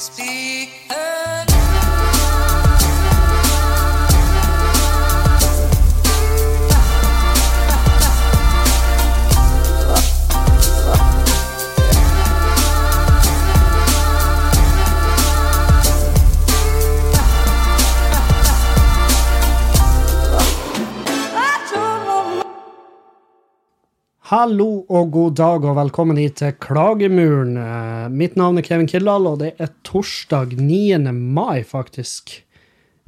Speak Hallo og god dag og velkommen hit til Klagemuren. Eh, Mitt navn er Kevin Kildahl, og det er torsdag 9. mai, faktisk.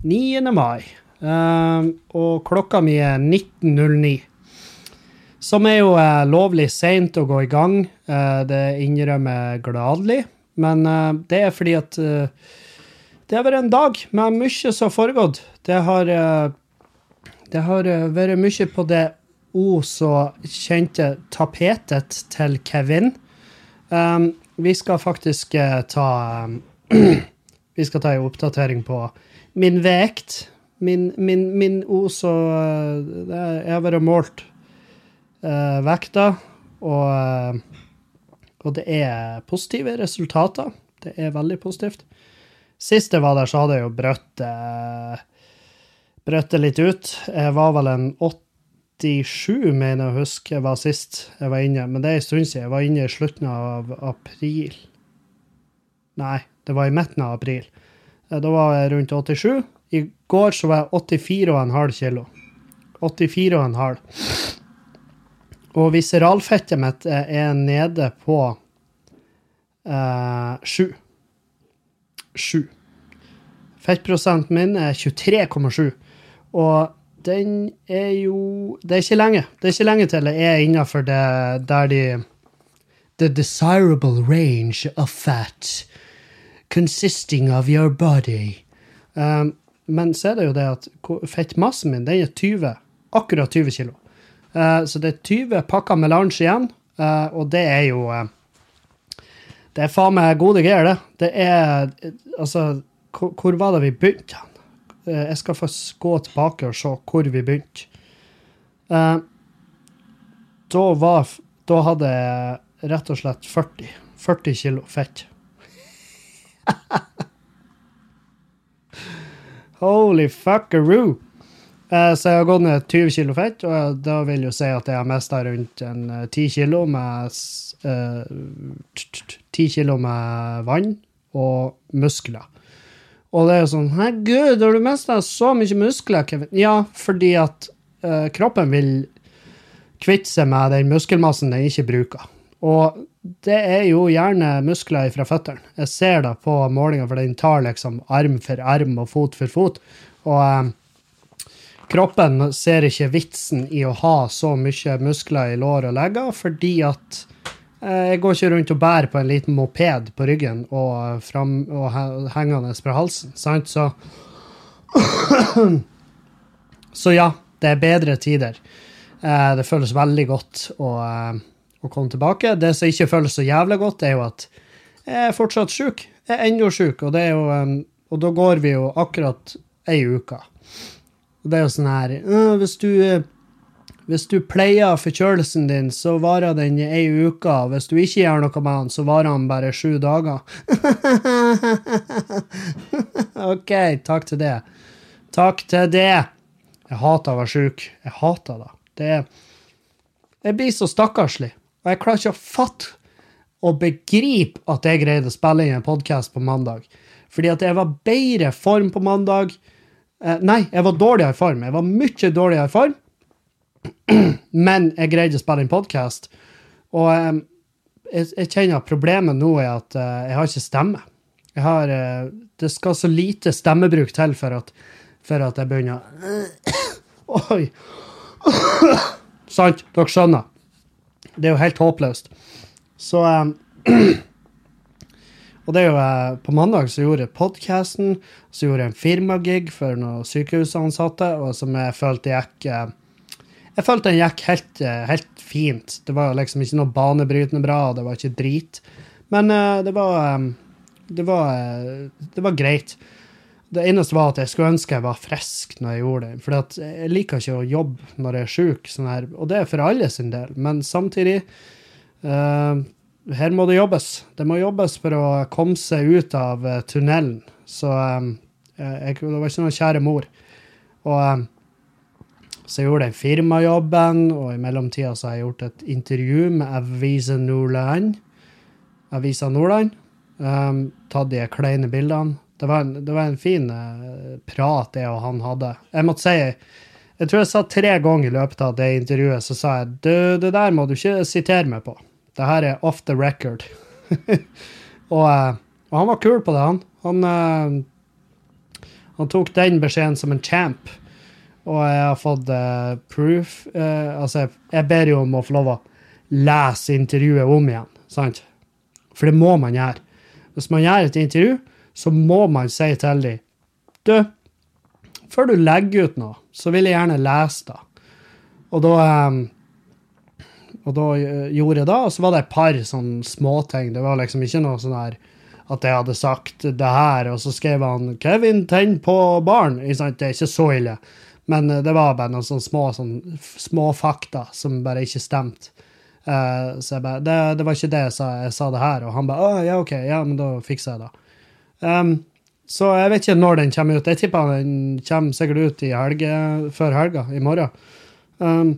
9. mai. Eh, og klokka mi er 19.09. Som er jo eh, lovlig seint å gå i gang. Det innrømmer jeg gladelig. Men det er fordi at det har vært en dag med mye som har foregått. Det har, det har vært mye på det o så kjente tapetet til Kevin. Um, vi skal faktisk uh, ta um, Vi skal ta en oppdatering på min vekt. Min, min, min o så eh, Jeg har vært målt uh, vekta, og, og det er positive resultater. Det er veldig positivt. Sist jeg var der, så hadde jeg jo brøtt brøtt det litt ut. Jeg var vel en 87, mener jeg å huske, var sist jeg var inne. Men det er en stund siden. Jeg var inne i slutten av april. Nei, det var i midten av april. Da var jeg rundt 87. I går så var jeg 84,5 kilo. 84,5. Og viseralfettet mitt er nede på eh, 7. 7. Fettprosenten min er 23,7. Og den er jo Det er ikke lenge. Det er ikke lenge til jeg er innafor det der de The desirable range of fat consisting of your body. Um, men så er det jo det at fettmassen min den er 20, akkurat 20 kilo. Uh, så det er 20 pakker melange igjen, uh, og det er jo uh, Det er faen meg gode greier, det. Det er eh, Altså, hvor, hvor var det vi begynte? Eh, Jeg skal få gå tilbake og se hvor vi begynte. Eh, da var Da hadde jeg rett og slett 40. 40 kilo fett. Holy fuckeroo! Eh, Så jeg har gått ned 20 kilo fett, og da vil jo si at jeg har mista rundt en eh, 10 kilo med s- eh, t- t- t- 10 kilo med vann og muskler. Og det er jo sånn Herregud, har du mista så mye muskler, Kevin? Ja, fordi at uh, kroppen vil kvitte seg med den muskelmassen den ikke bruker. Og det er jo gjerne muskler fra føttene. Jeg ser det på målinga, for den tar liksom arm for arm og fot for fot. Og eh, kroppen ser ikke vitsen i å ha så mye muskler i lår og legger, fordi at jeg går ikke rundt og bærer på en liten moped på ryggen og, fram, og hengende fra halsen, sant? Så Så ja, det er bedre tider. Eh, det føles veldig godt å, eh, å komme tilbake. Det som ikke føles så jævlig godt, er jo at jeg er fortsatt sjuk. Jeg er ennå sjuk, og, jo, eh, og da går vi jo akkurat ei uke. Det er jo sånn her «Øh, Hvis du eh, hvis du pleier forkjølelsen din, så varer den i ei uke. Hvis du ikke gjør noe med den, så varer den bare sju dager. OK, takk til det. Takk til det. Jeg hater å være sjuk. Jeg hater det. det jeg blir så stakkarslig. Og jeg klarer ikke å fatte og begripe at jeg greide å spille inn en podkast på mandag. Fordi at jeg var bedre form på mandag. Eh, nei, jeg var dårligere form. Jeg var mye dårligere form. Men jeg greide å spille inn podkast. Og um, jeg, jeg kjenner at problemet nå er at uh, jeg har ikke stemme. Jeg har, uh, det skal så lite stemmebruk til for at, for at jeg begynner Oi! Sant? Dere skjønner. Det er jo helt håpløst. Så um, Og det er jo eh, På mandag så gjorde jeg podkasten, så gjorde jeg en firmagig for noen sykehusansatte, og som jeg følte gikk Jeg følte den gikk helt, eh, helt fint. Det var liksom ikke noe banebrytende bra, og det var ikke drit. Men eh, det var det var, eh, det var greit. Det eneste var at jeg skulle ønske jeg var frisk når jeg gjorde det. For jeg liker ikke å jobbe når jeg er sjuk, sånn og det er for alle sin del. Men samtidig uh, her må det jobbes. Det må jobbes for å komme seg ut av tunnelen. Så um, jeg, det var ikke noen kjære mor. Og um, så jeg gjorde den firmajobben, og i mellomtida så har jeg gjort et intervju med Avisa Nordland. Avisa Nordland. Um, tatt de kleine bildene. Det var en, det var en fin uh, prat det og han hadde. Jeg måtte si Jeg tror jeg sa tre ganger i løpet av det intervjuet så sa jeg du, det der må du ikke sitere meg på. Det her er off the record. og, uh, og, han var kul på det, han. Han, uh, han tok den beskjeden som en champ. Og jeg har fått proof. altså, jeg ber jo om å få lov å lese intervjuet om igjen, sant? For det må man gjøre. Hvis man gjør et intervju, så må man si til dem Du, før du legger ut noe, så vil jeg gjerne lese det. Og da um, og da gjorde jeg det, og så var det et par sånne småting. Det var liksom ikke noe sånn her at jeg hadde sagt det her, og så skrev han 'Kevin, tenn på barn'. Det er ikke så ille. Men eh, det var bare noen sånne små, sånne, små fakta som bare ikke stemte. Uh, så jeg bare det, det, var ikke det jeg sa, jeg sa det her. Og han bare ja, OK, ja, men da fikser jeg det. Um, så jeg vet ikke når den kommer ut. Jeg tipper den kommer sikkert ut i helge, før helga, i morgen. Um,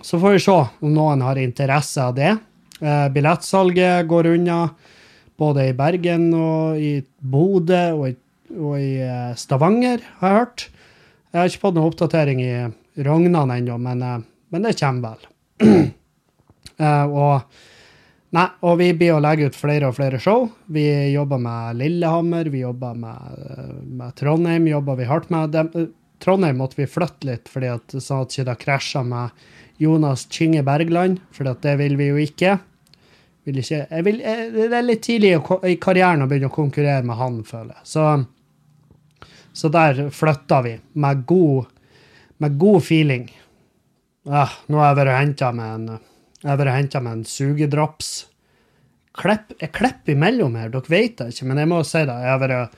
så får vi se om noen har interesse av det. Uh, billettsalget går unna både i Bergen og i Bodø og i, og i Stavanger, har jeg hørt. Jeg har ikke fått noen oppdatering i Rognan ennå, men, men det kommer vel. uh, og, nei, og vi blir å legge ut flere og flere show. Vi jobber med Lillehammer, vi jobber med, med Trondheim. jobber vi hardt med. Uh, Trondheim måtte vi flytte litt, fordi at, sånn at ikke det krasja med Jonas Kynge Bergland, for det vil vi jo ikke. Vil ikke vil, jeg, det er litt tidlig i karrieren å begynne å konkurrere med han, føler jeg. Så, så der flytta vi, med god, med god feeling. Ah, nå har jeg vært henta med en jeg en sugedrops. Klepp, jeg klipper imellom her, dere vet det ikke, men jeg må si det. Jeg vært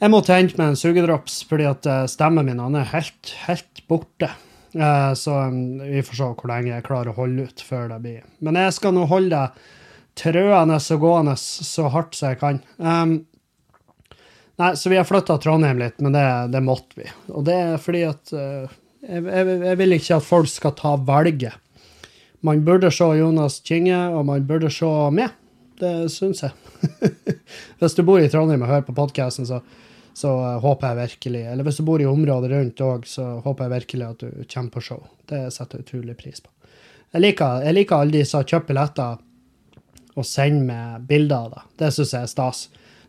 jeg måtte hente med en sugedrops fordi at eh, stemmen min er helt, helt borte. Uh, så um, vi får se hvor lenge jeg klarer å holde ut før det blir. Men jeg skal nå holde det trøende og gående så hardt som jeg kan. Um, nei, så vi har flytta Trondheim litt, men det, det, måtte vi. Og det er fordi at uh, jeg, jeg, vil ikke at folk skal ta valget. Man burde se Jonas Kinge, og man burde se meg. Det syns jeg. hvis du bor i Trondheim og hører på podkasten, så, så uh, håper jeg virkelig Eller hvis du bor i området rundt òg, så håper jeg virkelig at du kommer på show. Det setter jeg utrolig pris på. Jeg liker, jeg liker alle de som kjøpt billetter og sender meg bilder av det. Det syns jeg er stas.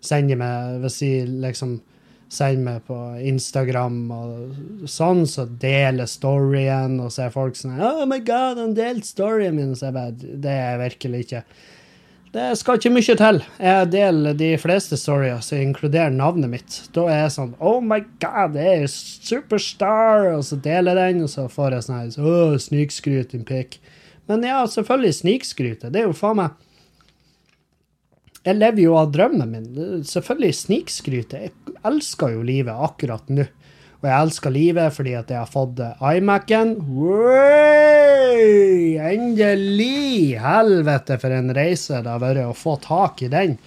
Sender meg hvis de liksom sender meg på Instagram og sånn, så deler storyen, og så er folk sånn Oh my God, han delte storyen min! Så jeg bare Det er virkelig ikke Det skal ikke mye til. Jeg deler de fleste storyer som inkluderer navnet mitt. Da er jeg sånn Oh my God, det er superstar! Og så deler jeg den, og så får jeg sånn her oh, Snikskryt, din pikk. Men ja, selvfølgelig snikskryte. Det er jo faen meg jeg lever jo av drømmen min. Selvfølgelig snikskryter. Jeg elsker jo livet akkurat nå. Og jeg elsker livet fordi at jeg har fått iMac-en. Endelig! Helvete, for en reise det har vært å få tak i den.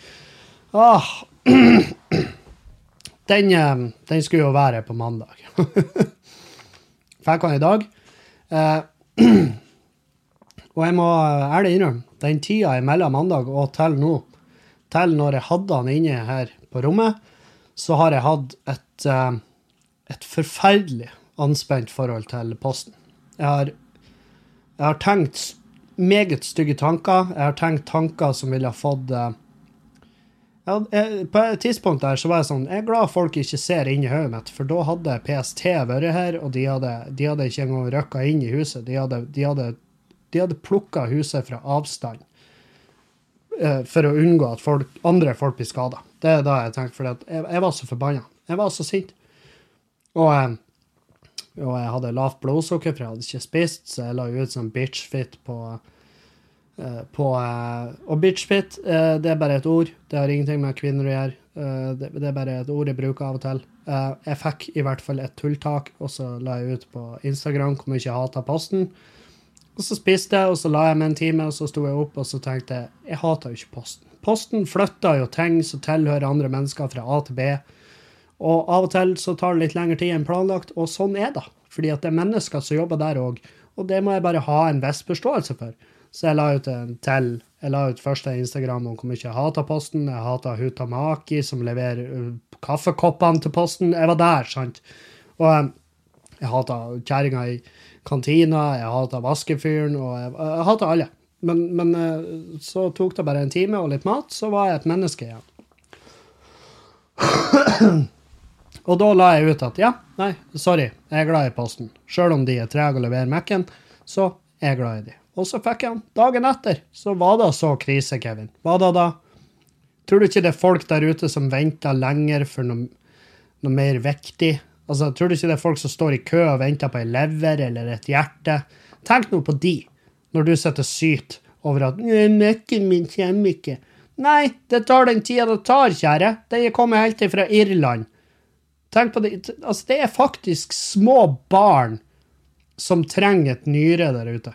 Åh. Den, eh, den skulle jo være på mandag. Fikk den i dag. Eh, og jeg må ærlig innrømme, den tida mellom mandag og til nå til når jeg hadde han inne her på rommet, så har jeg hatt et, eh, et forferdelig anspent forhold til posten. Jeg har, jeg har, tenkt meget stygge tanker. Jeg har tenkt tanker som ville ha fått eh, jeg, På et tidspunkt der så var jeg sånn Jeg er glad folk ikke ser inn i hodet mitt, for da hadde PST vært her, og de hadde, de hadde ikke engang røkka inn i huset. De hadde, de hadde, de hadde plukka huset fra avstand. Eh, for å unngå at folk, andre folk blir skada. Det er da jeg tenkte, for jeg, jeg, var så forbanna. Jeg var så sint. Og, eh, og, jeg hadde lavt blodsukker, for jeg hadde ikke spist, så jeg la ut sånn bitchfit på eh, på, og bitchfit, det er bare et ord. Det har ingenting med kvinner å gjøre. Det, er bare et ord jeg bruker av og til. Jeg fikk i hvert fall et tulltak, og så la jeg ut på Instagram hvor mye jeg hata posten. Og så spiste jeg, og så la jeg meg en time, og så sto jeg opp, og så tenkte jeg jeg hater jo ikke Posten. Posten flytter jo ting som tilhører andre mennesker fra A til B. Og av og til så tar det litt lengre tid enn planlagt, og sånn er det. Fordi at det er mennesker som jobber der òg, og det må jeg bare ha en viss forståelse for. Så jeg la ut en til. Jeg la ut første Instagram om hvor mye jeg hater Posten. Jeg hater Hutamaki, som leverer uh, kaffekoppene til Posten. Jeg var der, sant. Og um, jeg hater kjerringa i kantina, jeg hata vaskefyren, og jeg, jeg hata alle. Men, men uh, så tok det bare en time og litt mat, så var jeg et menneske igjen. Og da la jeg ut at ja, nei, sorry, jeg er glad i Posten. Sjøl om de er trege å levere Mac-en, så er jeg glad i de. Og så fikk jeg den dagen etter. Så var det så krise, Kevin. Var det da? Tror du ikke det er folk der ute som venter lenger for noe, noe mer viktig? Altså, Tror du ikke det er folk som står i kø og venter på ei lever eller et hjerte? Tenk nå på de, når du sitter og syter over at Mac-en min kommer ikke'. Nei, det tar den tida det tar, kjære. Den er kommet helt fra Irland. Tenk på det. Altså, det er faktisk små barn som trenger et nyre der ute.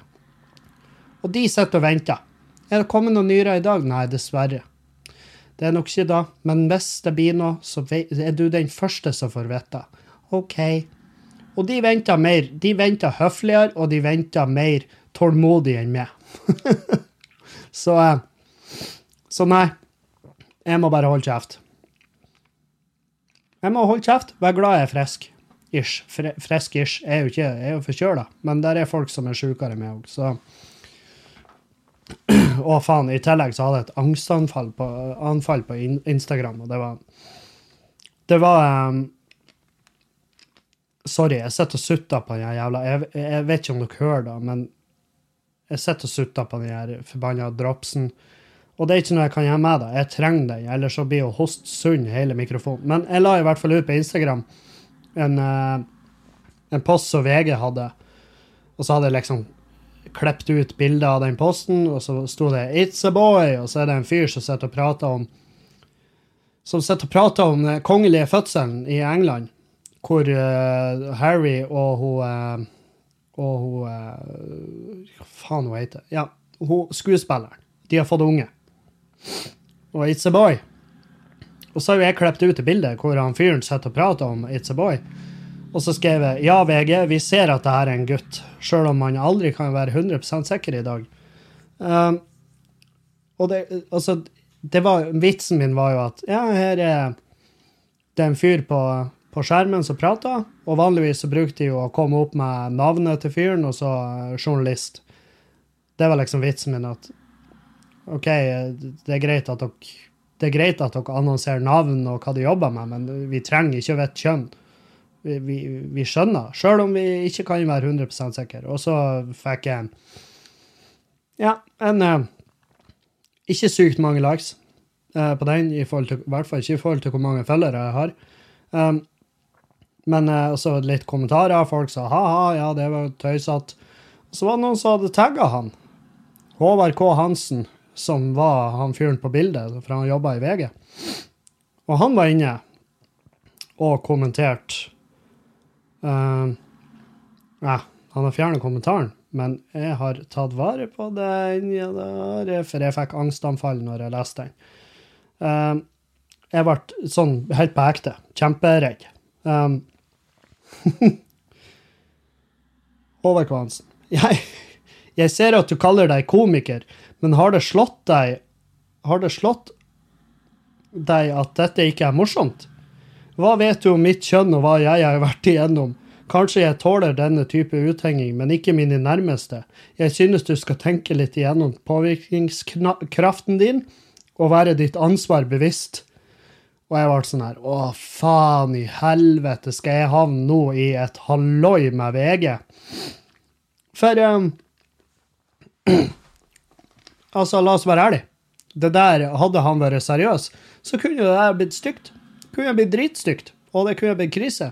Og de sitter og venter. Er det kommet noen nyrer i dag? Nei, dessverre. Det er nok ikke da, men hvis det blir noe, så er du den første som får vite. OK. Og de venter mer. De venter høfligere, og de venter mer tålmodig enn meg. så eh, Så nei. Jeg må bare holde kjeft. Jeg må holde kjeft, være glad jeg er frisk. Ish. Fre frisk-ish. Jeg er jo ikke jeg er jo forkjøla, men der er folk som er sjukere enn meg òg, så Å, faen. I tillegg så hadde jeg et angstanfall på, på Instagram, og det var Det var um, Sorry, jeg sitter og sutter på den jævla jeg, jeg, vet ikke om dere hører det, men jeg sitter og sutter på den her forbanna dropsen. Og det er ikke noe jeg kan gjøre med det. Jeg trenger den, ellers så blir jo host sunn hele mikrofonen. Men jeg la i hvert fall ut på Instagram en, uh, en post som VG hadde, og så hadde jeg liksom klippet ut bilder av den posten, og så sto det 'It's a boy', og så er det en fyr som sitter og prater om som sitter og prater om den kongelige fødselen i England, hvor uh, Harry og hun uh, og hun Hva faen hun heter? Ja, hun, skuespilleren. De har fått unge. Og It's a Boy. Og så har jeg klippet ut et bilde hvor han fyren sitter og prater om It's a Boy. Og så skrev jeg ja, VG, vi ser at det her er en gutt, sjøl om man aldri kan være 100 sikker i dag. Um, og det, altså, det var, vitsen min var jo at ja, her er det en fyr på, på skjermen som prata, og vanligvis så brukte de jo å komme opp med navnet til fyren, og så journalist. Det var liksom vitsen min, at OK, det er greit at dere det er greit at dere annonserer navn og hva de jobber med, men vi trenger ikke å vite kjønn. Vi, vi, vi skjønner, sjøl om vi ikke kan være 100% sikre. Og så fikk jeg ja, en eh, ikke sykt mange likes eh, på den, i, til, i, hvert fall ikke i forhold til hvor mange følgere jeg har. Um, men eh, også litt kommentarer. Folk sa ha-ha, ja, det var tøysete. Så var det noen som hadde tagga han. Håvard K. Hansen som var han fyren på bildet, for han jobba i VG. Og han var inne og kommenterte uh, Ja, han har fjernet kommentaren, men jeg har tatt vare på den, ja, der, for jeg fikk angstanfall når jeg leste den. Uh, jeg ble sånn helt på ekte. Kjemperedd. Um, Håvard Kvansen. Jeg, jeg ser at du kaller deg komiker, men har det slått deg Har det slått deg at dette ikke er morsomt? Hva vet du om mitt kjønn og hva jeg har vært igjennom? Kanskje jeg tåler denne type uthenging, men ikke mine nærmeste. Jeg synes du skal tenke litt igjennom påvirkningskraften din og være ditt ansvar bevisst. Og jeg ble sånn her Å, faen i helvete, skal jeg havne nå i et halloi med VG? For um, Altså, la oss være ærlige. Det der, Hadde han vært seriøs, så kunne det der blitt stygt. Det kunne blitt dritstygt, og det kunne blitt krise.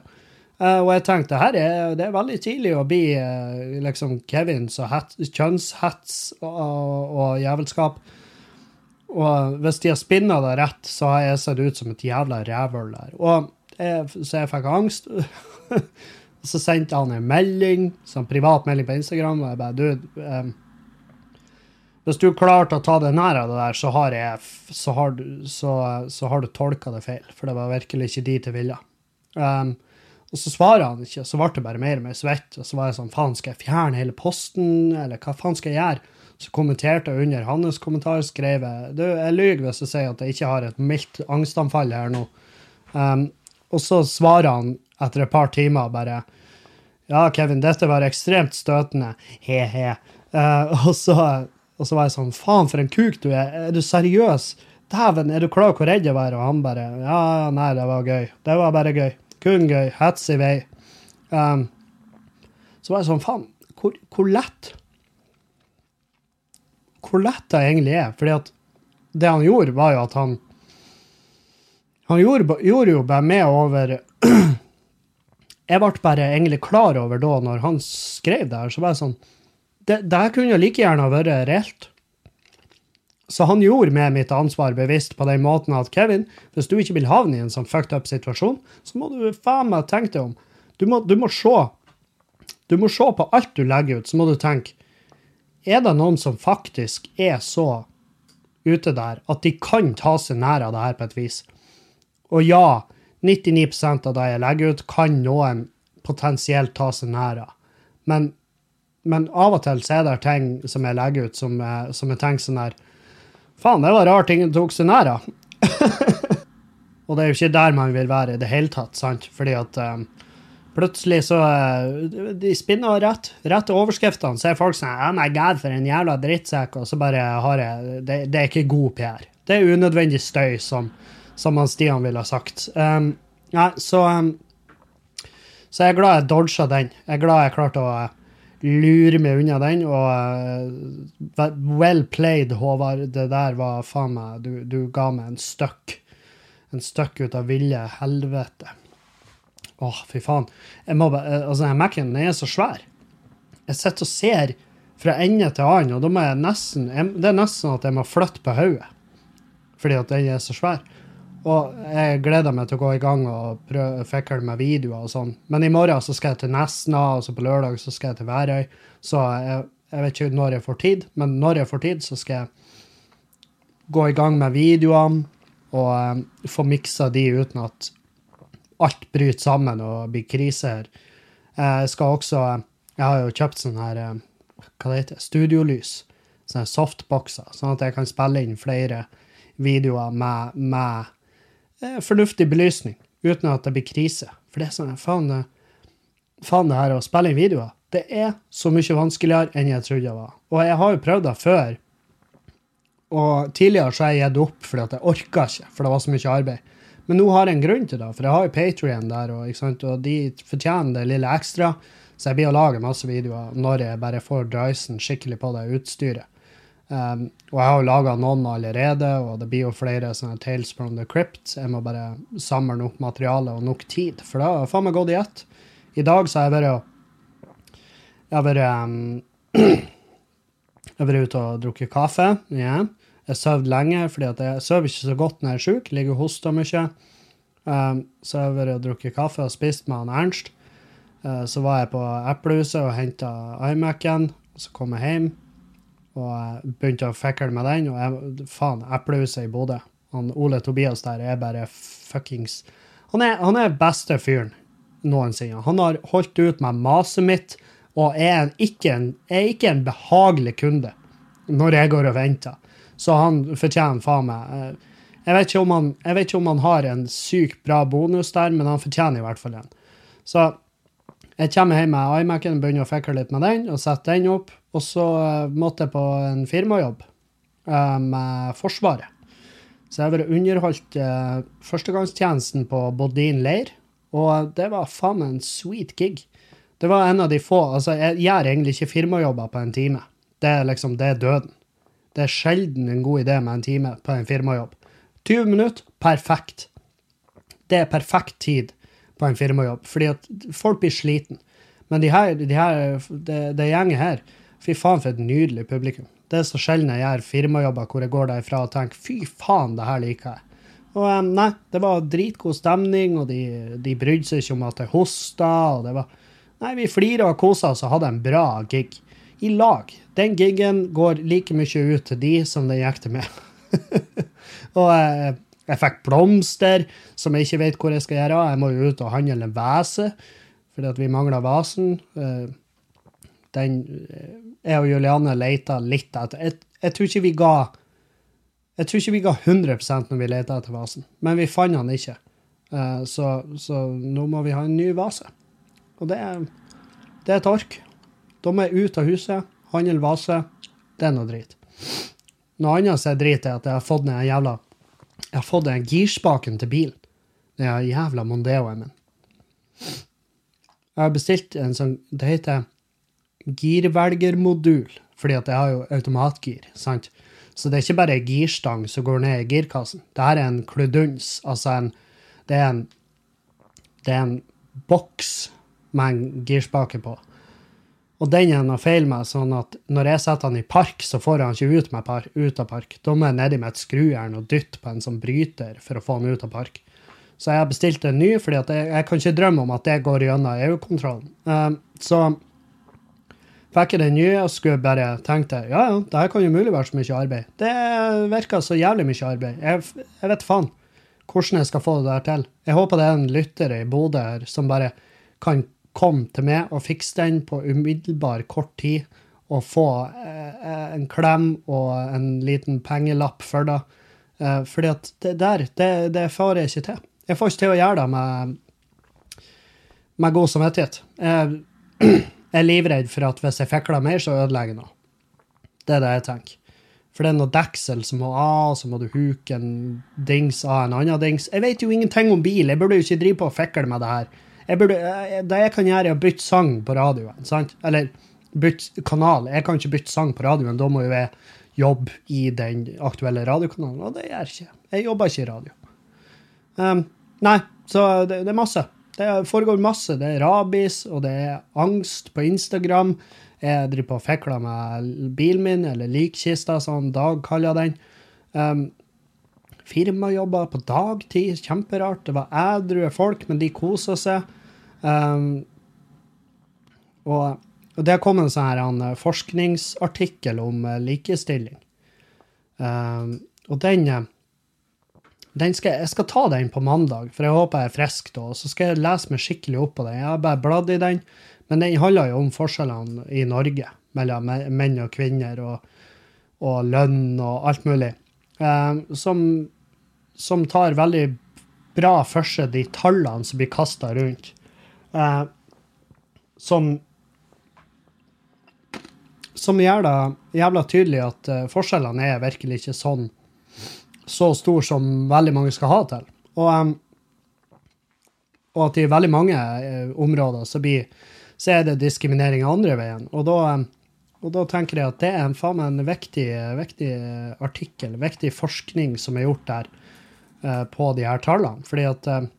Uh, og jeg tenkte her er, det er veldig tidlig å bli uh, liksom Kevins og kjønnshets og, og, og, jævelskap. Og hvis de har spinna det rett, så har jeg sett ut som et jævla rævhøl der. Og jeg, så jeg fikk angst. så sendte han en melding, sånn privat melding på Instagram, og jeg bare Du, um, hvis du klarte å ta det nær av det der, så har, jeg, så har, du, så, så har du tolka det feil. For det var virkelig ikke dit jeg ville. Um, og så svarer han ikke, og så ble det bare mer og mer svett. Og så var jeg sånn, faen, skal jeg fjerne hele posten, eller hva faen skal jeg gjøre? Så kommenterte jeg under hans kommentar, skrev jeg du, jeg lyver hvis jeg sier at jeg ikke har et mildt angstanfall her nå. Um, og så svarer han etter et par timer bare ja, Kevin, dette var ekstremt støtende, he-he. Uh, og, så, og så var jeg sånn, faen for en kuk du er, er du seriøs? Dæven, er du klar over hvor redd jeg var? Og han bare, ja, nei, det var gøy. Det var bare gøy. Kun gøy. Hets i vei. Um, så var jeg sånn, faen, hvor, hvor lett hvor lett det egentlig er. Fordi at det han gjorde, var jo at han Han gjorde, gjorde jo bare med over Jeg ble bare egentlig klar over da, når han skrev det her, så var jeg sånn Det, det her kunne like gjerne vært reelt. Så han gjorde med mitt ansvar bevisst på den måten at Kevin, hvis du ikke vil havne i en sånn fucked up situasjon, så må du faen meg tenke deg om. Du må, du må se. Du må se på alt du legger ut, så må du tenke er det noen som faktisk er så ute der at de kan ta seg nær av det her på et vis? Og ja, 99% av det jeg legger ut, kan noen potensielt ta seg nær av. Men, men, av og til så er det ting som jeg legger ut, som, som jeg tenker sånn her Faen, det var rart ingen tok seg nær av. og det er jo ikke der man vil være i det hele tatt, sant? Fordi at um, Plutselig så uh, De spinner rett. Rett til overskriftene. Så er folk sånn Oh my god, for en jævla drittsekk. Og så bare har jeg Det, det er ikke god PR. Det er unødvendig støy, som, som han Stian ville ha sagt. Um, ja, så um, Så jeg er glad jeg dodga den. Jeg er glad jeg klarte å lure meg unna den. Og uh, well played, Håvard. Det der var faen meg Du, du ga meg en støkk. En støkk ut av ville helvete. Åh, fy faen. Jeg må bare, eh, altså, Mac-en er så svær. Jeg sitter og ser fra ende til annen, og da må jeg nesten jeg, Det er nesten at jeg må flytte på hodet fordi at den er så svær. Og jeg gleder meg til å gå i gang og prøve fikle med videoer og sånn. Men i morgen så skal jeg til Nesna, og så på lørdag så skal jeg til Værøy. Så jeg, jeg vet ikke når jeg får tid, men når jeg får tid, så skal jeg gå i gang med videoene og um, få miksa de uten at alt bryter sammen og blir krise her. Jeg skal også Jeg har jo kjøpt sånn her eh, Hva det heter Studiolys. Sånne softboxer. Sånn at jeg kan spille inn flere videoer med, med eh, fornuftig belysning. Uten at det blir krise. For det er sånn faen, faen det her å spille inn videoer, det er så mye vanskeligere enn jeg trodde det var. Og jeg har jo prøvd det før. Og tidligere så har jeg gitt opp fordi at jeg orka ikke, for det var så mye arbeid. Men nå har jeg en grunn til det, for jeg har jo Patrion der, og, og, de fortjener det lille ekstra. Så jeg blir å lage masse videoer når jeg bare får dreisen skikkelig på det utstyret. Um, og jeg har jo laga noen allerede, og det blir jo flere sånne Tales from the Crypt. Jeg må bare samle nok materiale og nok tid, for da har faen meg gått i ett. I dag så har jeg vært Jeg har vært um, Jeg har vært ute og drukket kaffe Yeah. Jeg sov lenge, fordi jeg sover ikke så godt når jeg er sjuk. Ligger og hoster mye. Um, så jeg har vært og drukket kaffe og spist med han Ernst. Uh, så var jeg på Eplehuset og henta iMac-en. Så kom jeg hjem og begynte å fikle med den. Og jeg, faen, Eplehuset i Bodø. Han Ole Tobias der er bare fuckings Han er, han er beste fyren noensinne. Han har holdt ut med maset mitt og er ikke en, er ikke en behagelig kunde når jeg går og venter. Så han fortjener faen meg eh, jeg vet, han, jeg vet ikke om han har en sykt bra bonus der, men han fortjener i hvert fall en. Så jeg kommer hjem med iMac-en, begynner å fikle litt med den, og setter den opp. Og så uh, måtte jeg på en firmajobb uh, med Forsvaret. Så jeg har vært underholdt uh, førstegangstjenesten på Bodin leir, og det var faen meg en sweet gig. Det var en av de få Altså, jeg gjør egentlig ikke firmajobber på en time. Det er liksom, det er døden. Det er sjelden en god idé med en time på en firmajobb. 20 minutter, perfekt. Det er perfekt tid på en firmajobb, fordi at folk blir sliten. Men de her, de her, det, det gjengen her, fy faen for et nydelig publikum. Det er så sjelden jeg gjør firmajobber hvor jeg går derfra og tenker fy faen, det her liker jeg. Og nei, det var dritgod stemning, og de, de brydde seg ikke om at jeg hosta, og det var Nei, vi flira og kosa oss og hadde en bra gig. I lag. Den gigen går like mye ut til de som den gikk til meg. og eh, jeg fikk blomster som jeg ikke vet hvor jeg skal gjøre. Jeg må jo ut og handle en vase, fordi at vi mangler vasen. Eh, den eh, Jeg og Juliane leita litt etter. Jeg, jeg tror ikke vi ga jeg tror ikke vi ga 100% når vi leita etter vasen, men vi fant den ikke. Eh, så, så, nå må vi ha en ny vase. Og det er, det er et ork. De er ute av huset, handle vase. Det er noe drit. Noe annet som er drit, er at jeg har fått ned en jævla Jeg har fått girspaken til bilen. Den jævla Mondeoen min. Jeg har bestilt en sånn Det heter girvelgermodul, fordi at jeg har jo automatgir. sant? Så det er ikke bare ei girstang som går ned i girkassen. Det her er en kluduns. Altså en Det er en Det er en boks med en girspake på. Og den er noe feil med, sånn at når jeg setter han i park, så får han ikke ut, par, ut av park. Da må jeg nedi med et skrujern og dytte på en sånn bryter for å få han ut av park. Så jeg har bestilt en ny, fordi jeg, jeg, kan ikke drømme om at det går gjennom EU-kontrollen. Um, så fikk jeg den nye og skulle bare tenkte ja, ja, det her kan jo mulig være så mye arbeid. Det virker så jævlig mye arbeid. Jeg, jeg vet faen hvordan jeg skal få det der til. Jeg håper det er en lytter i Bodø her som bare kan komme til meg og fikse den på umiddelbar kort tid og få eh, en klem og en liten pengelapp for det. Eh, fordi at det der, det, det får jeg ikke til. Jeg får ikke til å gjøre det med, med god samvittighet. Jeg, jeg er livredd for at hvis jeg fikler mer, så ødelegger jeg noe. Det er det jeg tenker. For det er noe deksel som må av, så må du huke en dings av en annen dings. Jeg vet jo ingenting om bil, jeg burde jo ikke drive på og fikle med det her. Jeg burde, det jeg kan gjøre, er å bytte sang på radioen. sant? Eller bytte kanal. Jeg kan ikke bytte sang på radioen, da må jo jeg jobbe i den aktuelle radiokanalen, og det gjør jeg ikke. Jeg jobber ikke i radio. Um, nei, så det, det er masse. Det foregår masse. Det er rabis, og det er angst på Instagram. Jeg driver på og fikler med bilen min, eller likkista, som Dag kaller den. Um, firmajobber på dagtid, kjemperart. Det var ædrue folk, men de kosa seg. Um, og, og, det kom en sånn her, en eh, forskningsartikkel om uh, likestilling. Um, og den den skal, jeg skal ta den på mandag, for jeg håper jeg er frisk da. Så skal jeg lese meg skikkelig opp på den. Jeg har bare bladd i den. Men den handler jo om forskjellene i Norge mellom menn og kvinner, og, og lønn og alt mulig. Um, som, som, tar veldig bra for seg de tallene som blir kasta rundt. Eh, som som gjør det jævla tydelig at uh, forskjellene er virkelig ikke sånn så stor som veldig mange skal ha til. Og, um, og at i veldig mange uh, områder så, blir, så, er det diskriminering andre veien. Og da, um, og da tenker jeg at det er en, faen en viktig, viktig artikkel, viktig forskning som er gjort der uh, på de her tallene. Fordi at uh,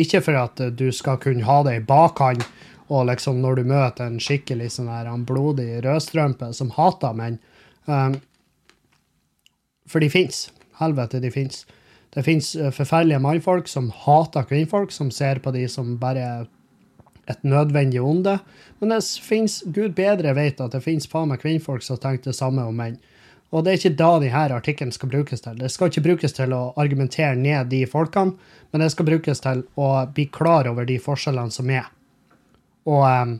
Ikke for at du skal kunne ha det i bakhånd og liksom når du møter en skikkelig sånn her, en blodig rødstrømpe som hater menn. Um, for de fins. Helvete, de fins. Det fins eh, forferdelige mannfolk som hater kvinnfolk, som ser på de som bare et nødvendig onde. Men det fins, gud bedre vet at det fins faen meg kvinnfolk som tenker det samme om menn. Og det er ikke da denne artikkelen skal brukes til. Det skal ikke brukes til å argumentere ned de folkene, men det skal brukes til å bli klar over de forskjellene som er. Og um,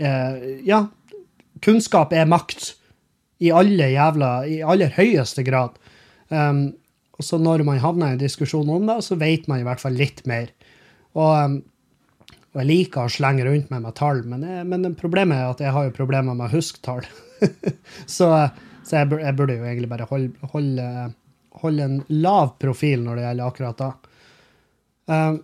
uh, ja, kunnskap er makt i alle jævla, i aller høyeste grad. Um, så når man havner i en diskusjon om det, så vet man i hvert fall litt mer. Og, um, og jeg liker å slenge rundt meg med tall, men, jeg, men problemet er at jeg har jo problemer med å huske tall. så, så jeg, jeg, burde jo egentlig bare holde, holde, holde, en lav profil når det gjelder akkurat da. Um,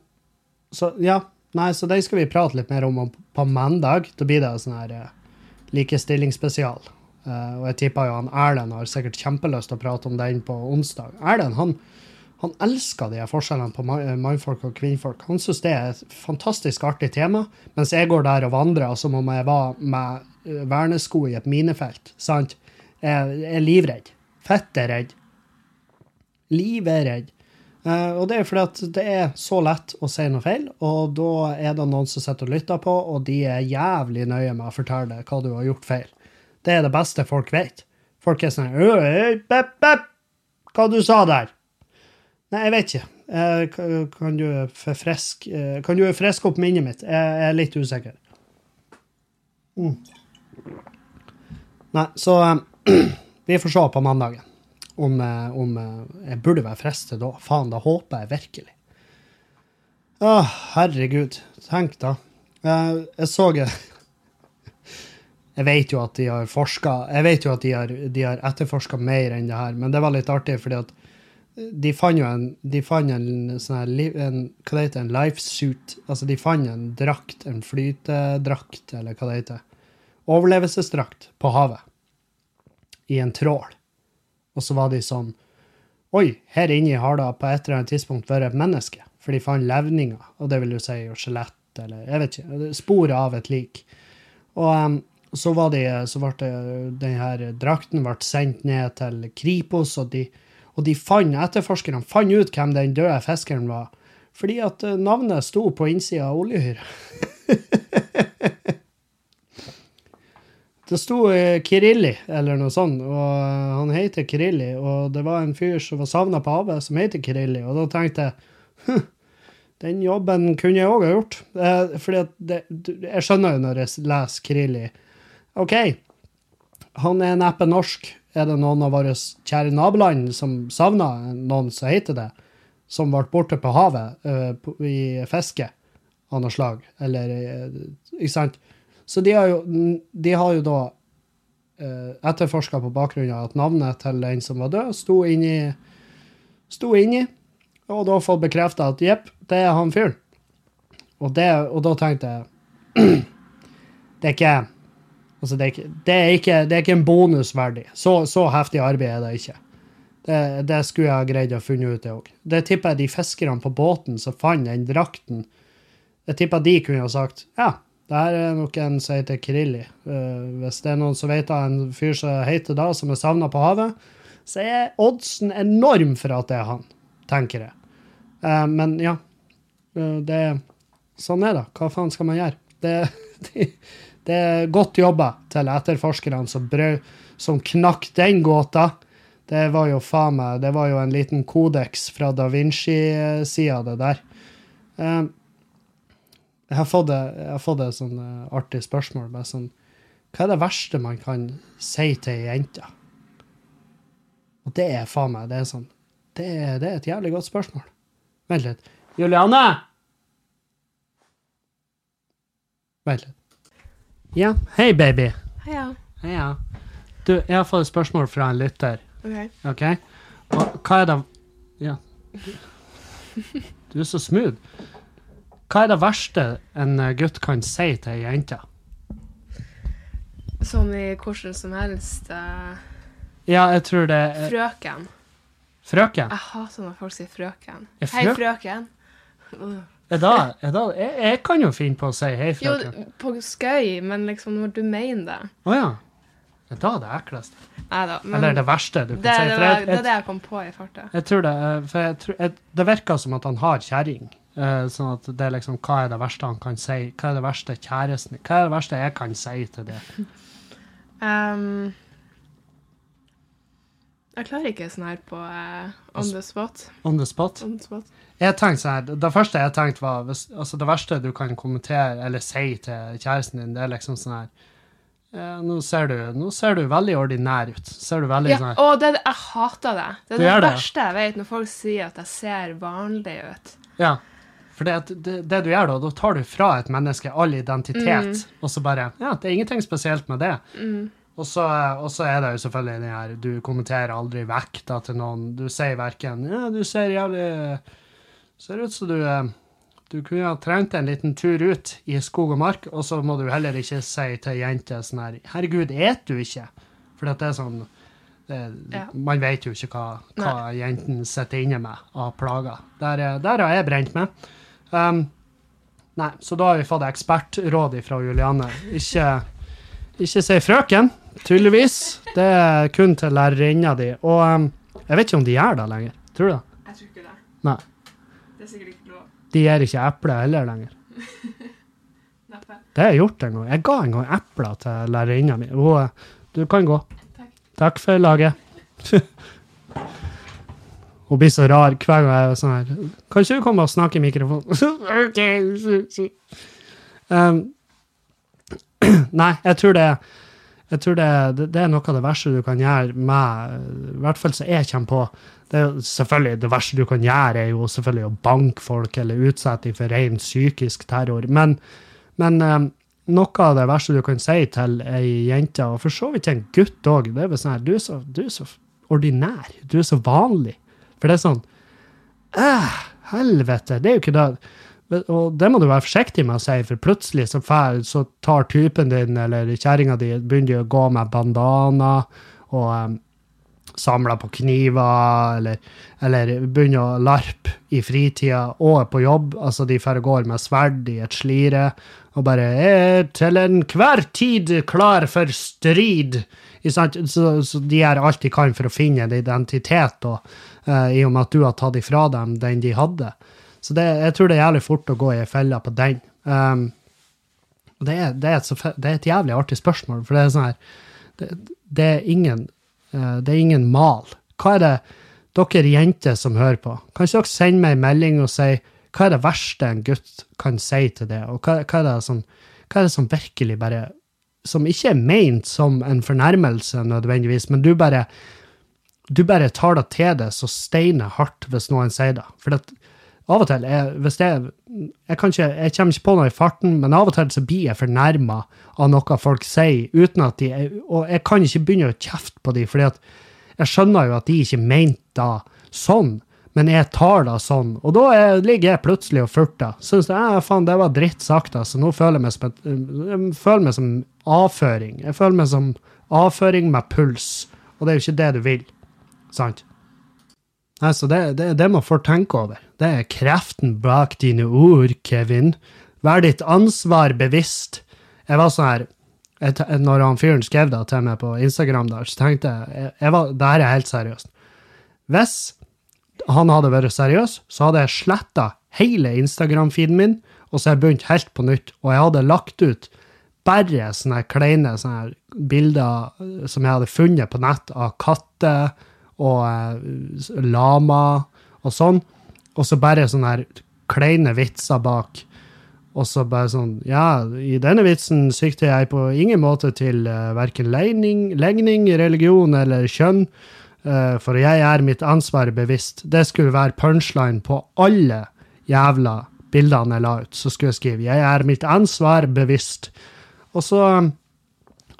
så ja, nei, så det skal vi prate litt mer om på mandag. Da blir det sånn her uh, likestillingsspesial. Uh, og jeg tipper jo han Erlend har sikkert kjempelyst til å prate om den på onsdag. Erlend han, han elsker de forskjellene på mannfolk og kvinnfolk. Han syns det er et fantastisk artig tema, mens jeg går der og vandrer som om jeg var med vernesko i et minefelt. sant? Jeg er livredd. er redd. Livredd. Uh, og det er fordi at det er så lett å si noe feil, og da er det noen som sitter og lytter på, og de er jævlig nøye med å fortelle deg hva du har gjort feil. Det er det beste folk vet. Folk er sånn «Øy, bepp, bepp, Hva du sa der? Nei, jeg vet ikke. Uh, kan du forfriske uh, Kan du friske opp minnet mitt? Jeg, jeg er litt usikker. Mm. Nei, så eh, vi får se på mandagen om, eh, om eh, jeg burde være fristet da. Faen, da håper jeg virkelig. Å, herregud. Tenk da. Jeg, Jeg så Jeg vet jo at de har forska Jeg vet jo at de har, de har etterforska mer enn det her, men det var litt artig, fordi at de fant jo en, de fant en sånn her en, Hva det heter En lifesuit. Altså, de fant en drakt, en flytedrakt, eller hva det heter. Overlevelsesdrakt på havet. I en trål. Og så var de sånn Oi, her inne har det på et eller annet tidspunkt vært et menneske. For de fant levninger, og det vil jo si skjelett, eller jeg vet ikke, spor av et lik. Og um, så var de, så ble det, den her drakten ble sendt ned til Kripos, og de, og de fant, etterforskerne fant ut hvem den døde fiskeren var. Fordi at eh, navnet sto på innsida av oljehyret. Det sto eh, Kirilli, eller noe sånt, og eh, han heter Kirilli, og det var en fyr som var savna på havet, som heter Kirilli, og da tenkte jeg «Hm, den jobben kunne jeg òg ha gjort. Eh, det, jeg skjønner jo når jeg leser Kirilli. OK, han er neppe norsk. Er det noen av våre kjære naboland som savner noen som heter det, som ble borte på havet eh, i fiske av noe slag, eller eh, Ikke sant? Så de har jo, de har jo da eh, etterforska på bakgrunn av at navnet til den som var død, sto inni, sto inni og da fått bekrefta at jepp, det er han fyren. Og, og da tenkte jeg Det er ikke Altså, det er ikke, det er ikke, det er ikke en bonus verdig. Så, så heftig arbeid er det ikke. Det, det skulle jeg ha greid å funne ut, det òg. Det tipper jeg de fiskerne på båten som fant den drakten, jeg tipper de kunne ha sagt ja, det her er nok en som heter Krilli. Uh, hvis det er noen som vet av en fyr som heter da, som er savna på havet, så er oddsen enorm for at det er han, tenker jeg. Uh, men ja, Uh, det Sånn er det. Hva faen skal man gjøre? Det, det, det er godt jobba til etterforskerne som, som knakk den gåta. Det var jo faen meg Det var jo en liten kodeks fra da Vinci-sida, det der. Eh, jeg har fått, jeg har fått et sånn eh, artig spørsmål. Bare sånn, hva er det verste man kan si til ei jente? Og det er faen meg det er sånn, det er, det er et jævlig godt spørsmål. Vent litt. Juliane! Vent litt. Ja, hei, baby. Heia. Heia. Du, jeg har fått et spørsmål fra en lytter. OK. okay? Og hva er det Ja. Du er så smooth. Hva er det verste en eh, gutt kan si til ei jente? Sånn i hvordan som helst. uh, Ja, jeg tror det er frøken. Frøken? Jeg hater når folk sier frøken. Frø... Hei, frøken. Uh. Er da, er da, jeg, jeg kan jo finne på å si hei, Jo, frøken. på skøy, men liksom når du mener det. Å ja. Er det det ekleste? Nei da. Men Eller det verste du kan det, si? det, var, jeg, det er det jeg kom på i farta. jeg tror det eh, For jeg tror, det virker som at han har kjerring. Eh, sånn at det er liksom Hva er det verste han kan si? Hva er det verste kjæresten Hva er det verste jeg kan si til det? Um, jeg klarer ikke sånn her på uh, on the spot. On the spot? On the spot. Jeg tenkte sånn her, Det første jeg tenkte var hvis, altså Det verste du kan kommentere eller si til kjæresten din, det er liksom sånn her eh, nå, ser du, nå ser du veldig ordinær ut. Ser du veldig Ja, sånn å, det, jeg hater det. Det er det, det? verste jeg vet, når folk sier at jeg ser vanlig ut. Ja. For det, det, det du gjør da, da tar du fra et menneske all identitet, og så bare Ja, det er ingenting spesielt med det. Og så, og så er det jo selvfølgelig den her Du kommenterer aldri vekta til noen. Du sier verken Ja, du ser jævlig Ser ut som du eh, Du kunne ha trengt en liten tur ut i skog og mark, og så må du heller ikke si til jenter jente sånn her Herregud, et du ikke? For det er sånn det, Ja. Man vet jo ikke hva, hva jentene sitter inne med av plager. Der, er- der har jeg brent meg. Um, nei, så da har vi fått ekspertråd fra Juliane. Ikke, ikke si frøken, tydeligvis. Det er kun til lærerinna di. Og um, jeg vet ikke om de gjør det lenger. Tror du det? Jeg tror ikke det. Nei. Det er sikkert ikke lov. De gir ikke eple heller lenger. Neppe. Det har jeg gjort en gang. Jeg ga en gang epler til lærerinna mi. Hun, eh, Du kan gå. Takk. Takk for laget. Hun blir så rar hver gang jeg er sånn her. Kan ikke du komme og snakke i mikrofonen? ok. Um, nei, jeg tror det jeg tror det, det, er noe av det verste du kan gjøre med I hvert fall så jeg kommer på det er jo selvfølgelig Det verste du kan gjøre, er jo selvfølgelig å banke folk eller utsette dem for ren psykisk terror. Men, men um, noe av det verste du kan si til ei jente, og for så vidt en gutt òg, det er vel sånn her du er, så, du er så ordinær. Du er så vanlig. For det er sånn Æh, helvete. Det er jo ikke det. Og det må du være forsiktig med å si, for plutselig så, fær, så tar typen din eller kjerringa di begynner å gå med bandana og um, samler på kniver, eller, eller begynner å larpe i fritida og på jobb. Altså, de får og går med sverd i et slire og bare er til enhver tid klar for strid. Så, så de gjør alt de kan for å finne en identitet, og, i og med at du har tatt ifra dem den de hadde. Så det, jeg tror det er jævlig fort å gå i ei felle på den. Um, det, er, det, er et det er et jævlig artig spørsmål, for det er sånn her Det, er, ingen, eh, det er ingen mal. Hva er det dere jenter som hører på? Kan ikke dere sende meg en melding og si hva er det verste en gutt kan si til det, og hva, hva, er, det som, hva er det som virkelig bare Som ikke er ment som en fornærmelse nødvendigvis, men du bare du bare tar det til deg så steiner hardt hvis noen sier det. For at av og til, jeg, hvis det, jeg, ikke, jeg kommer ikke på noe i farten, men av og til så blir jeg fornærma av noe folk sier, uten at de Og jeg kan ikke begynne å kjefte på dem, at jeg skjønner jo at de ikke mente det sånn, men jeg tar det sånn. Og da er, ligger jeg plutselig og furter. Syns jeg faen, det var dritt sagt, altså. Nå føler jeg meg som, jeg føler meg som avføring. Jeg føler meg som avføring med puls, og det er jo ikke det du vil. Sant? Så det, det, det må folk tenke over. Det er kreften bak dine ord, Kevin. Vær ditt ansvar bevisst. Jeg var sånn her jeg, Når han fyren skrev det til meg på Instagram, der, så tenkte jeg, jeg var, det her er helt seriøst. Hvis han hadde vært seriøs, så hadde jeg sletta hele Instagram-feeden min, og så har jeg begynt helt på nytt. Og jeg hadde lagt ut bare sånne kleine sånne bilder eh, som jeg hadde funnet på nett av katter og eh, lama og sånn. Og så bare sånne her kleine vitser bak. Og så bare sånn Ja, i denne vitsen sikter jeg på ingen måte til uh, verken legning, legning, religion eller kjønn, uh, for jeg er mitt ansvar bevisst. Det skulle være punchline på alle jævla bildene jeg la ut. Så skulle jeg skrive 'Jeg er mitt ansvar bevisst'. Og så,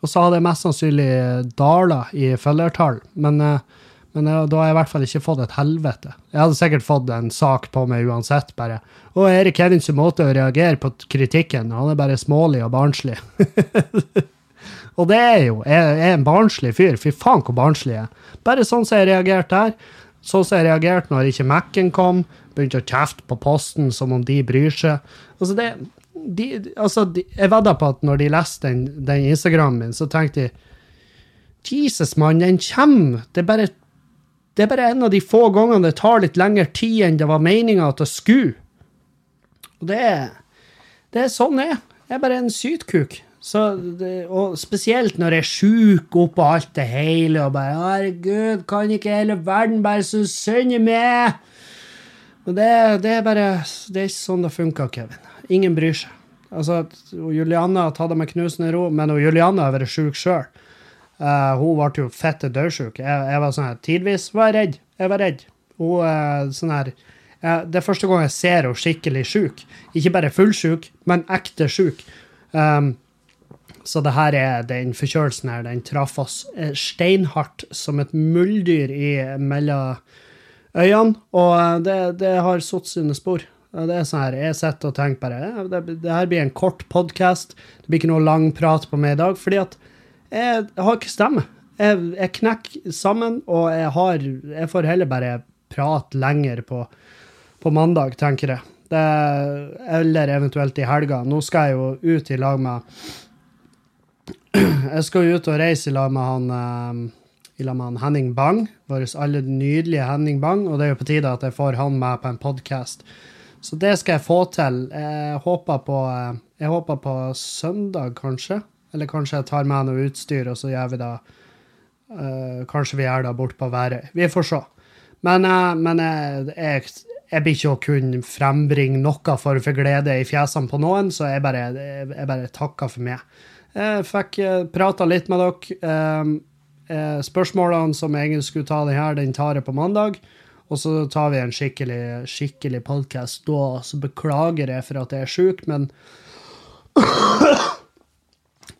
og så hadde jeg mest sannsynlig dala i følgertall, men, eh, men jeg, da har jeg i hvert fall ikke fått et helvete. Jeg hadde sikkert fått en sak på meg uansett, bare. Og Erik Kevins måte å reagere på kritikken, han er bare smålig og barnslig. og det er jo, jeg er en barnslig fyr, fy faen hvor barnslig jeg er. Bare sånn som jeg reagerte der. Sånn som jeg reagerte når ikke Mac-en kom, begynte å kjefte på posten som om de bryr seg. Altså det, de, altså de, jeg vedder på at når de leste den, den Instagrammen min, så tenkte de Jesus, mann, den kommer. Det er bare det er bare en av de få gangene det tar litt lengre tid enn det var meninga at det skulle. Og det er, det er sånn jeg er. Jeg er bare en sytkuk. Det, og spesielt når jeg er sjuk oppå alt det hele og bare 'Herregud, kan ikke hele verden bare så synd i meg?' Men det, det er bare Det er ikke sånn det funker, Kevin. Ingen bryr seg. Altså, Julianne har tatt det med knusende ro, men og Julianne har vært sjuk sjøl. Eh, hun ble jo fette dødsjuk. Jeg, jeg var sånn her, Tidvis var jeg redd. Jeg var redd. Hun uh, sånn her uh, Det er første gang jeg ser henne skikkelig sjuk. Ikke bare fullsjuk, men ekte sjuk. Um, så det her er den forkjølelsen her, den traff oss eh, steinhardt som et muldyr i mellom øynene, og det, det har satt sine spor. Det er sånn her, Jeg sitter og tenker bare det, det her blir en kort podkast. Det blir ikke noe lang prat på meg i dag, fordi at jeg, har ikke stemme. Jeg, jeg knekker sammen, og jeg har Jeg får heller bare prate lenger på, på mandag, tenker jeg. Det, eller eventuelt i helga. Nå skal jeg jo ut i lag med Jeg skal jo ut og reise i lag med han eh, i lag med han Henning Bang, vår aller nydelige Henning Bang, og det er jo på tide at jeg får han med på en podkast. Så det skal jeg få til. Jeg håper på, eh, jeg håper på søndag, kanskje. Eller kanskje jeg tar med noe utstyr, og så gjør vi det uh, Kanskje vi gjør det bort på Værøy. Vi får se. Men, uh, men jeg, jeg, jeg blir ikke å kunne frembringe noe å få glede i fjesene på noen, så jeg bare, jeg bare takker for meg. Jeg fikk prata litt med dere. Eh, eh, spørsmålene som jeg egentlig skulle ta den her, den tar jeg på mandag. Og så tar vi en skikkelig, skikkelig podkast da. Så beklager jeg for at jeg er sjuk, men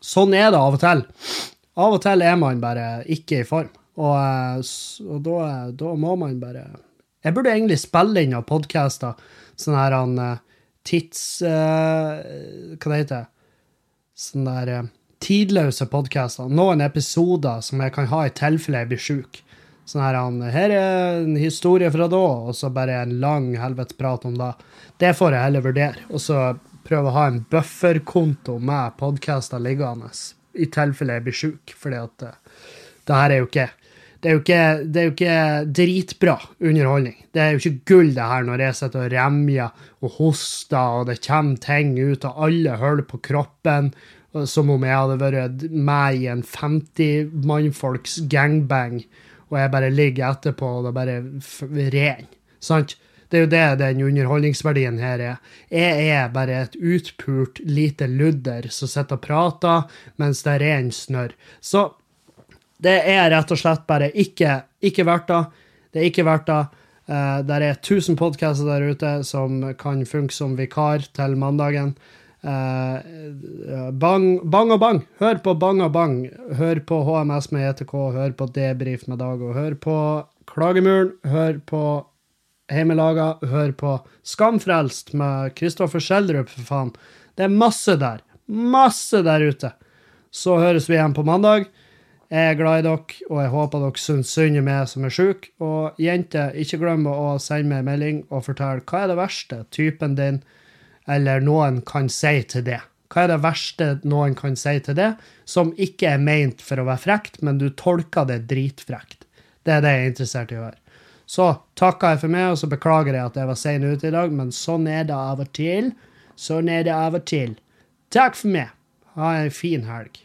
sånn er det av og til. Av og til er man bare ikke i form. Og, eh, og da, da må man bare Jeg burde egentlig spille inn av podkaster. Sånn her han eh, tids... Uh, hva det heter Sånn der uh, tidløse podkaster. Noen episoder som jeg kan ha i tilfelle jeg blir sjuk. Sånn her han Her er en historie fra da, og så bare en lang helvetes prat om det. Det får jeg heller vurdere. Og så prøve å ha en bufferkonto med podkaster liggende i tilfelle jeg blir sjuk, fordi at eh, det her er jo ikke det er, jo ikke, det er jo ikke dritbra underholdning. Det er jo ikke gull, det her, når jeg sitter og remjer og hoster, og det kommer ting ut av alle hull på kroppen, som om jeg hadde vært med i en 50 mannfolks gangbang, og jeg bare ligger etterpå, og det bare renner. Sant? Det er jo det den underholdningsverdien her er. Jeg er bare et utpult lite ludder som sitter og prater mens det er en snørr. Så det er rett og slett bare ikke, ikke verdt det. Det er ikke verdt det. Uh, der er 1000 podcaster der ute som kan funke som vikar til mandagen. Uh, bang, bang og bang. Hør på Bang og bang. Hør på HMS med ETK. Hør på Debrif med Dag. Og hør på Klagemuren. Hør på Heimelaga. Hør på Skamfrelst med Kristoffer Schjelderup, for faen. Det er masse der. Masse der ute. Så høres vi igjen på mandag. Jeg er glad i dere, og jeg håper dere syns synd i meg som er sjuk. Og jenter, ikke glem å sende meg en melding og fortelle hva er det verste typen din eller noen kan si til det. Hva er det verste noen kan si til det, som ikke er meint for å være frekt, men du tolker det dritfrekt? Det er det jeg er interessert i å høre. Så takker jeg for meg, og så beklager jeg at jeg var sein ute i dag, men sånn er det av og til. Sånn er det av og til. Takk for meg. Ha en fin helg.